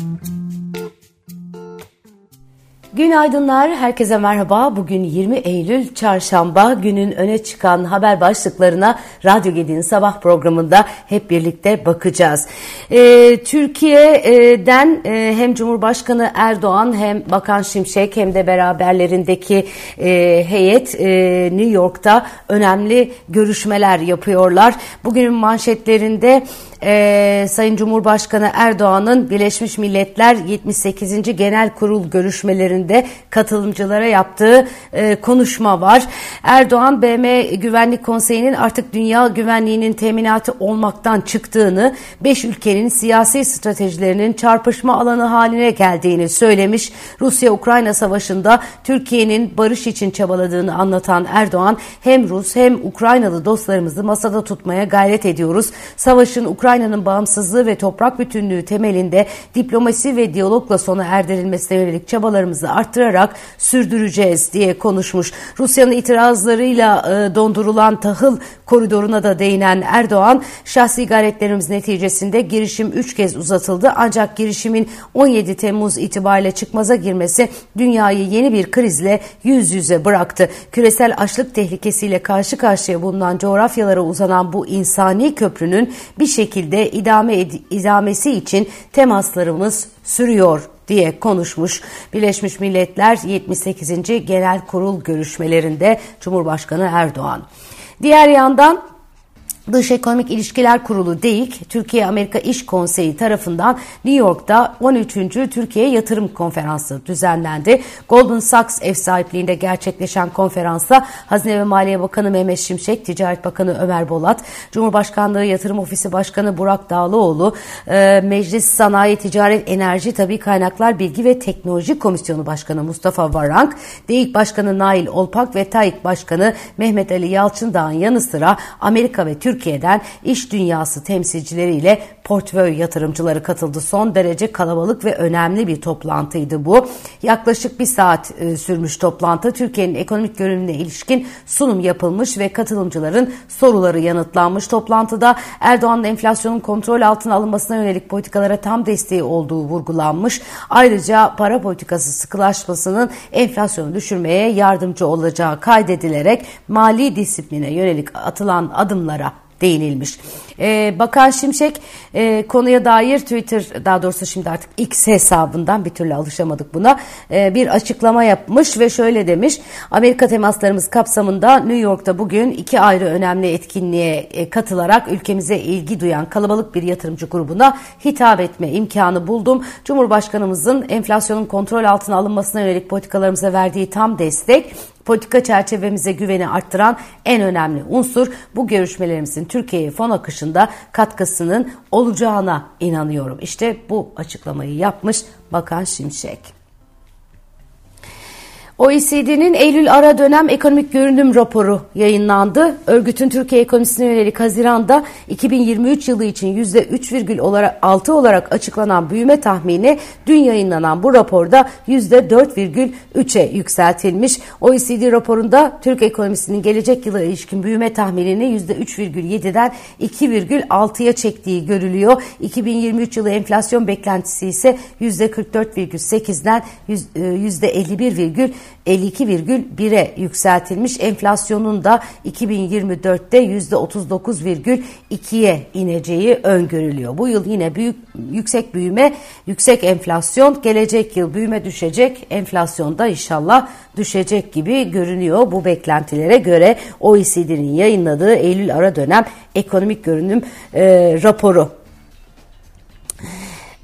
Mm-hmm. Günaydınlar, herkese merhaba. Bugün 20 Eylül Çarşamba günün öne çıkan haber başlıklarına Radyo Gedi'nin sabah programında hep birlikte bakacağız. Ee, Türkiye'den e, hem Cumhurbaşkanı Erdoğan hem Bakan Şimşek hem de beraberlerindeki e, heyet e, New York'ta önemli görüşmeler yapıyorlar. Bugünün manşetlerinde e, Sayın Cumhurbaşkanı Erdoğan'ın Birleşmiş Milletler 78. Genel Kurul görüşmelerinde katılımcılara yaptığı e, konuşma var. Erdoğan BM Güvenlik Konseyi'nin artık dünya güvenliğinin teminatı olmaktan çıktığını, 5 ülkenin siyasi stratejilerinin çarpışma alanı haline geldiğini söylemiş. Rusya-Ukrayna savaşında Türkiye'nin barış için çabaladığını anlatan Erdoğan hem Rus hem Ukraynalı dostlarımızı masada tutmaya gayret ediyoruz. Savaşın Ukrayna Ukrayna'nın bağımsızlığı ve toprak bütünlüğü temelinde diplomasi ve diyalogla sona erdirilmesine yönelik çabalarımızı arttırarak sürdüreceğiz diye konuşmuş. Rusya'nın itirazlarıyla e, dondurulan tahıl koridoruna da değinen Erdoğan, şahsi gayretlerimiz neticesinde girişim 3 kez uzatıldı ancak girişimin 17 Temmuz itibariyle çıkmaza girmesi dünyayı yeni bir krizle yüz yüze bıraktı. Küresel açlık tehlikesiyle karşı karşıya bulunan coğrafyalara uzanan bu insani köprünün bir şekilde idame idamesi için temaslarımız sürüyor diye konuşmuş. Birleşmiş Milletler 78. Genel Kurul görüşmelerinde Cumhurbaşkanı Erdoğan. Diğer yandan Dış Ekonomik İlişkiler Kurulu DEİK, Türkiye-Amerika İş Konseyi tarafından New York'ta 13. Türkiye Yatırım Konferansı düzenlendi. Goldman Sachs ev sahipliğinde gerçekleşen konferansa Hazine ve Maliye Bakanı Mehmet Şimşek, Ticaret Bakanı Ömer Bolat, Cumhurbaşkanlığı Yatırım Ofisi Başkanı Burak Dağlıoğlu, e, Meclis Sanayi, Ticaret, Enerji, Tabi Kaynaklar, Bilgi ve Teknoloji Komisyonu Başkanı Mustafa Varank, DEİK Başkanı Nail Olpak ve TAİK Başkanı Mehmet Ali Yalçındağ'ın yanı sıra Amerika ve Türkiye Türkiye'den iş dünyası temsilcileriyle portföy yatırımcıları katıldı. Son derece kalabalık ve önemli bir toplantıydı bu. Yaklaşık bir saat e, sürmüş toplantı. Türkiye'nin ekonomik görünümüne ilişkin sunum yapılmış ve katılımcıların soruları yanıtlanmış. Toplantıda Erdoğan'ın enflasyonun kontrol altına alınmasına yönelik politikalara tam desteği olduğu vurgulanmış. Ayrıca para politikası sıkılaşmasının enflasyonu düşürmeye yardımcı olacağı kaydedilerek mali disipline yönelik atılan adımlara değinilmiş. Ee, Bakan Şimşek e, konuya dair Twitter daha doğrusu şimdi artık X hesabından bir türlü alışamadık buna e, bir açıklama yapmış ve şöyle demiş Amerika temaslarımız kapsamında New York'ta bugün iki ayrı önemli etkinliğe e, katılarak ülkemize ilgi duyan kalabalık bir yatırımcı grubuna hitap etme imkanı buldum. Cumhurbaşkanımızın enflasyonun kontrol altına alınmasına yönelik politikalarımıza verdiği tam destek politika çerçevemize güveni arttıran en önemli unsur bu görüşmelerimizin Türkiye'ye fon akışında katkısının olacağına inanıyorum. İşte bu açıklamayı yapmış Bakan Şimşek. OECD'nin Eylül ara dönem ekonomik görünüm raporu yayınlandı. Örgütün Türkiye ekonomisine yönelik Haziran'da 2023 yılı için %3,6 olarak açıklanan büyüme tahmini dün yayınlanan bu raporda %4,3'e yükseltilmiş. OECD raporunda Türk ekonomisinin gelecek yıla ilişkin büyüme tahminini %3,7'den 2,6'ya çektiği görülüyor. 2023 yılı enflasyon beklentisi ise %44,8'den %51,7 52,1'e yükseltilmiş. Enflasyonun da 2024'te %39,2'ye ineceği öngörülüyor. Bu yıl yine büyük yüksek büyüme, yüksek enflasyon, gelecek yıl büyüme düşecek, enflasyon da inşallah düşecek gibi görünüyor bu beklentilere göre OECD'nin yayınladığı Eylül ara dönem ekonomik görünüm e, raporu.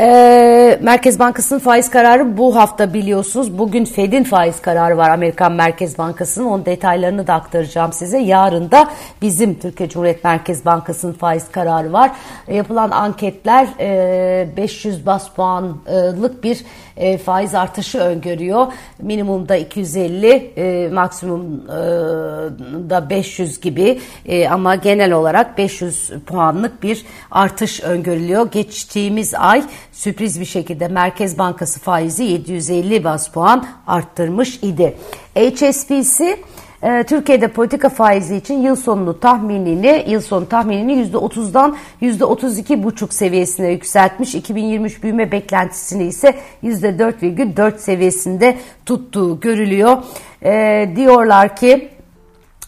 Ee, Merkez Bankası'nın faiz kararı bu hafta biliyorsunuz. Bugün Fed'in faiz kararı var Amerikan Merkez Bankası'nın. Onun detaylarını da aktaracağım size. Yarın da bizim Türkiye Cumhuriyet Merkez Bankası'nın faiz kararı var. E, yapılan anketler e, 500 bas puanlık bir e, faiz artışı öngörüyor. Minimumda 250, e, maksimumda 500 gibi e, ama genel olarak 500 puanlık bir artış öngörülüyor. Geçtiğimiz ay sürpriz bir şekilde Merkez Bankası faizi 750 bas puan arttırmış idi. HSBC e, Türkiye'de politika faizi için yıl sonunu tahminini yıl sonu tahminini %30'dan %32,5 seviyesine yükseltmiş. 2023 büyüme beklentisini ise %4,4 seviyesinde tuttuğu görülüyor. E, diyorlar ki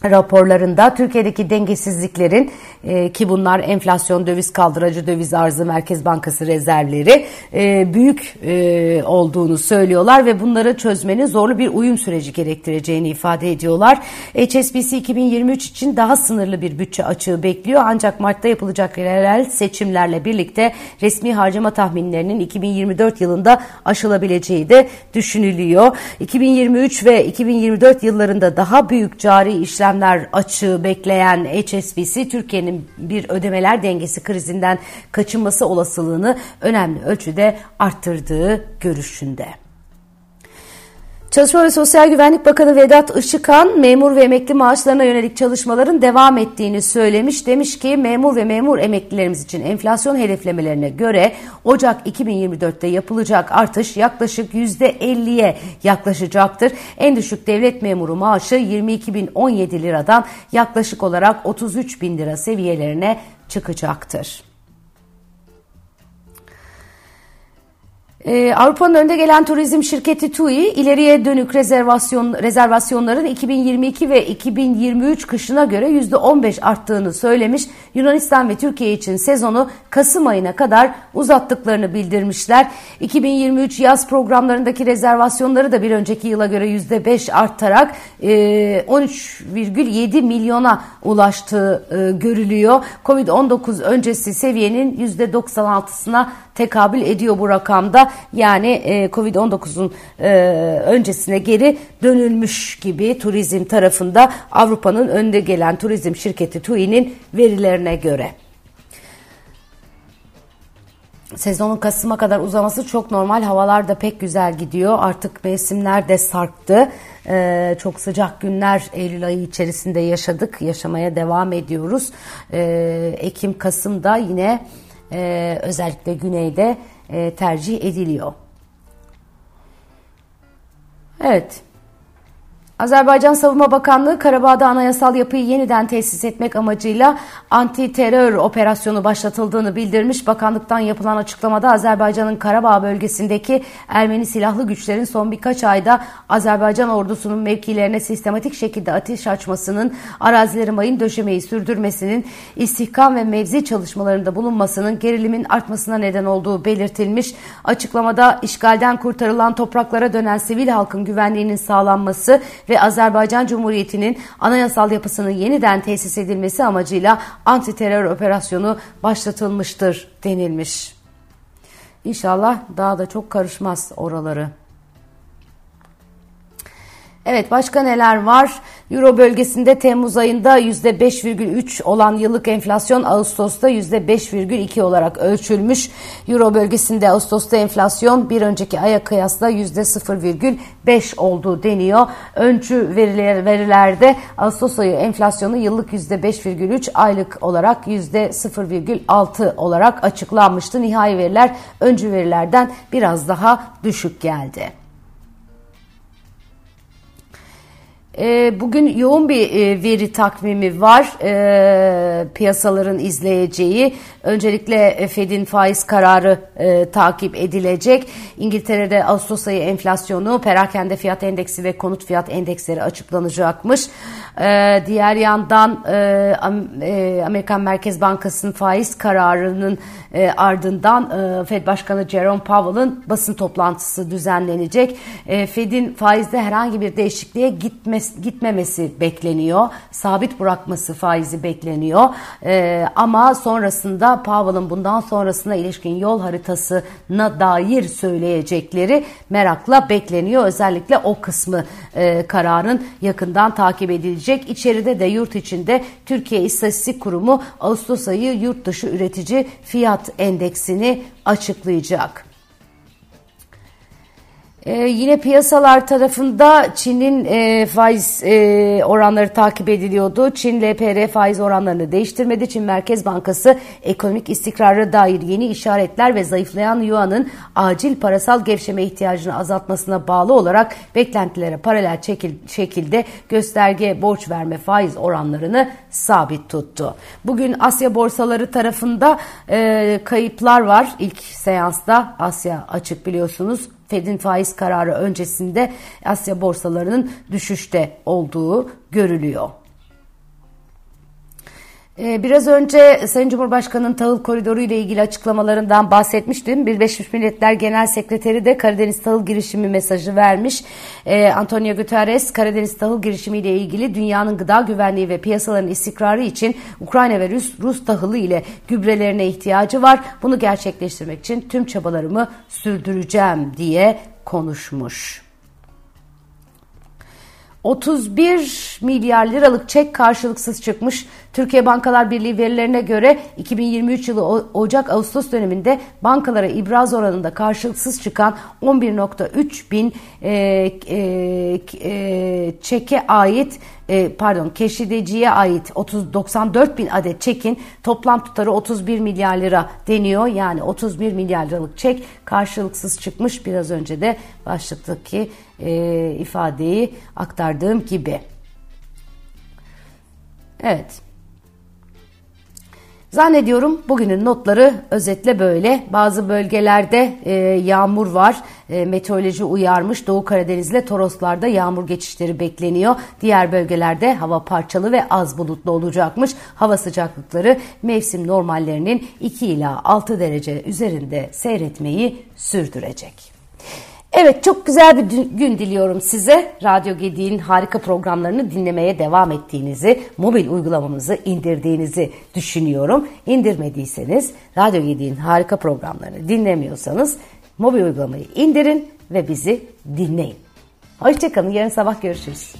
raporlarında Türkiye'deki dengesizliklerin e, ki bunlar enflasyon, döviz kaldırıcı, döviz arzı, Merkez Bankası rezervleri e, büyük e, olduğunu söylüyorlar ve bunları çözmenin zorlu bir uyum süreci gerektireceğini ifade ediyorlar. HSBC 2023 için daha sınırlı bir bütçe açığı bekliyor ancak Mart'ta yapılacak yerel seçimlerle birlikte resmi harcama tahminlerinin 2024 yılında aşılabileceği de düşünülüyor. 2023 ve 2024 yıllarında daha büyük cari işlemler açığı bekleyen HSBC Türkiye'nin bir ödemeler dengesi krizinden kaçınması olasılığını önemli ölçüde arttırdığı görüşünde. Çalışma ve Sosyal Güvenlik Bakanı Vedat Işıkhan memur ve emekli maaşlarına yönelik çalışmaların devam ettiğini söylemiş. Demiş ki memur ve memur emeklilerimiz için enflasyon hedeflemelerine göre Ocak 2024'te yapılacak artış yaklaşık %50'ye yaklaşacaktır. En düşük devlet memuru maaşı 22.017 liradan yaklaşık olarak 33 bin lira seviyelerine çıkacaktır. Ee, Avrupa'nın önde gelen turizm şirketi TUI ileriye dönük rezervasyon rezervasyonların 2022 ve 2023 kışına göre %15 arttığını söylemiş. Yunanistan ve Türkiye için sezonu Kasım ayına kadar uzattıklarını bildirmişler. 2023 yaz programlarındaki rezervasyonları da bir önceki yıla göre %5 artarak e, 13,7 milyona ulaştığı e, görülüyor. Covid-19 öncesi seviyenin %96'sına tekabül ediyor bu rakamda. Yani e, Covid-19'un e, öncesine geri dönülmüş gibi turizm tarafında Avrupa'nın önde gelen turizm şirketi TUI'nin verilerine göre. Sezonun Kasım'a kadar uzaması çok normal. Havalar da pek güzel gidiyor. Artık mevsimler de sarktı. Ee, çok sıcak günler Eylül ayı içerisinde yaşadık. Yaşamaya devam ediyoruz. Ee, Ekim, Kasım'da yine e, özellikle güneyde e, tercih ediliyor. Evet. Azerbaycan Savunma Bakanlığı Karabağ'da anayasal yapıyı yeniden tesis etmek amacıyla anti terör operasyonu başlatıldığını bildirmiş. Bakanlıktan yapılan açıklamada Azerbaycan'ın Karabağ bölgesindeki Ermeni silahlı güçlerin son birkaç ayda Azerbaycan ordusunun mevkilerine sistematik şekilde ateş açmasının, arazileri mayın döşemeyi sürdürmesinin, istihkam ve mevzi çalışmalarında bulunmasının gerilimin artmasına neden olduğu belirtilmiş. Açıklamada işgalden kurtarılan topraklara dönen sivil halkın güvenliğinin sağlanması ve Azerbaycan Cumhuriyeti'nin anayasal yapısının yeniden tesis edilmesi amacıyla anti terör operasyonu başlatılmıştır denilmiş. İnşallah daha da çok karışmaz oraları. Evet başka neler var? Euro bölgesinde Temmuz ayında %5,3 olan yıllık enflasyon Ağustos'ta %5,2 olarak ölçülmüş. Euro bölgesinde Ağustos'ta enflasyon bir önceki aya kıyasla %0,5 olduğu deniyor. Öncü veriler, verilerde Ağustos ayı enflasyonu yıllık %5,3 aylık olarak %0,6 olarak açıklanmıştı. Nihai veriler öncü verilerden biraz daha düşük geldi. Bugün yoğun bir e, veri takvimi var e, piyasaların izleyeceği. Öncelikle Fed'in faiz kararı e, takip edilecek. İngiltere'de Ağustos ayı enflasyonu, perakende fiyat endeksi ve konut fiyat endeksleri açıklanacakmış. Diğer yandan Amerikan Merkez Bankası'nın faiz kararının ardından Fed Başkanı Jerome Powell'ın basın toplantısı düzenlenecek. Fed'in faizde herhangi bir değişikliğe gitmesi gitmemesi bekleniyor. Sabit bırakması faizi bekleniyor. E, ama sonrasında Powell'ın bundan sonrasına ilişkin yol haritasına dair söyleyecekleri merakla bekleniyor. Özellikle o kısmı e, kararın yakından takip edilecek. İçeride de yurt içinde Türkiye İstatistik Kurumu Ağustos ayı yurt dışı üretici fiyat endeksini açıklayacak. Ee, yine piyasalar tarafında Çin'in e, faiz e, oranları takip ediliyordu. Çin LPR faiz oranlarını değiştirmedi. Çin Merkez Bankası ekonomik istikrara dair yeni işaretler ve zayıflayan yuanın acil parasal gevşeme ihtiyacını azaltmasına bağlı olarak beklentilere paralel çekil, şekilde gösterge borç verme faiz oranlarını sabit tuttu. Bugün Asya borsaları tarafında e, kayıplar var. İlk seansta Asya açık biliyorsunuz Fed'in faiz kararı öncesinde Asya borsalarının düşüşte olduğu görülüyor. Ee, biraz önce Sayın Cumhurbaşkanı'nın tahıl koridoru ile ilgili açıklamalarından bahsetmiştim. Birleşmiş Milletler Genel Sekreteri de Karadeniz tahıl girişimi mesajı vermiş. Ee, Antonio Guterres Karadeniz tahıl girişimi ile ilgili dünyanın gıda güvenliği ve piyasaların istikrarı için Ukrayna ve Rus, Rus tahılı ile gübrelerine ihtiyacı var. Bunu gerçekleştirmek için tüm çabalarımı sürdüreceğim diye konuşmuş. 31 milyar liralık çek karşılıksız çıkmış. Türkiye Bankalar Birliği verilerine göre 2023 yılı Ocak-Ağustos döneminde bankalara ibraz oranında karşılıksız çıkan 11.3 bin e, e, e, çeke ait e, pardon keşideciye ait 30 94 bin adet çekin toplam tutarı 31 milyar lira deniyor. Yani 31 milyar liralık çek karşılıksız çıkmış. Biraz önce de başlıktaki e, ifadeyi aktardığım gibi. Evet. Zannediyorum bugünün notları özetle böyle. Bazı bölgelerde e, yağmur var. E, meteoroloji uyarmış. Doğu Karadeniz ile Toroslar'da yağmur geçişleri bekleniyor. Diğer bölgelerde hava parçalı ve az bulutlu olacakmış. Hava sıcaklıkları mevsim normallerinin 2 ila 6 derece üzerinde seyretmeyi sürdürecek. Evet çok güzel bir gün diliyorum size. Radyo Gedi'nin harika programlarını dinlemeye devam ettiğinizi, mobil uygulamamızı indirdiğinizi düşünüyorum. İndirmediyseniz Radyo Gedi'nin harika programlarını dinlemiyorsanız mobil uygulamayı indirin ve bizi dinleyin. Hoşçakalın yarın sabah görüşürüz.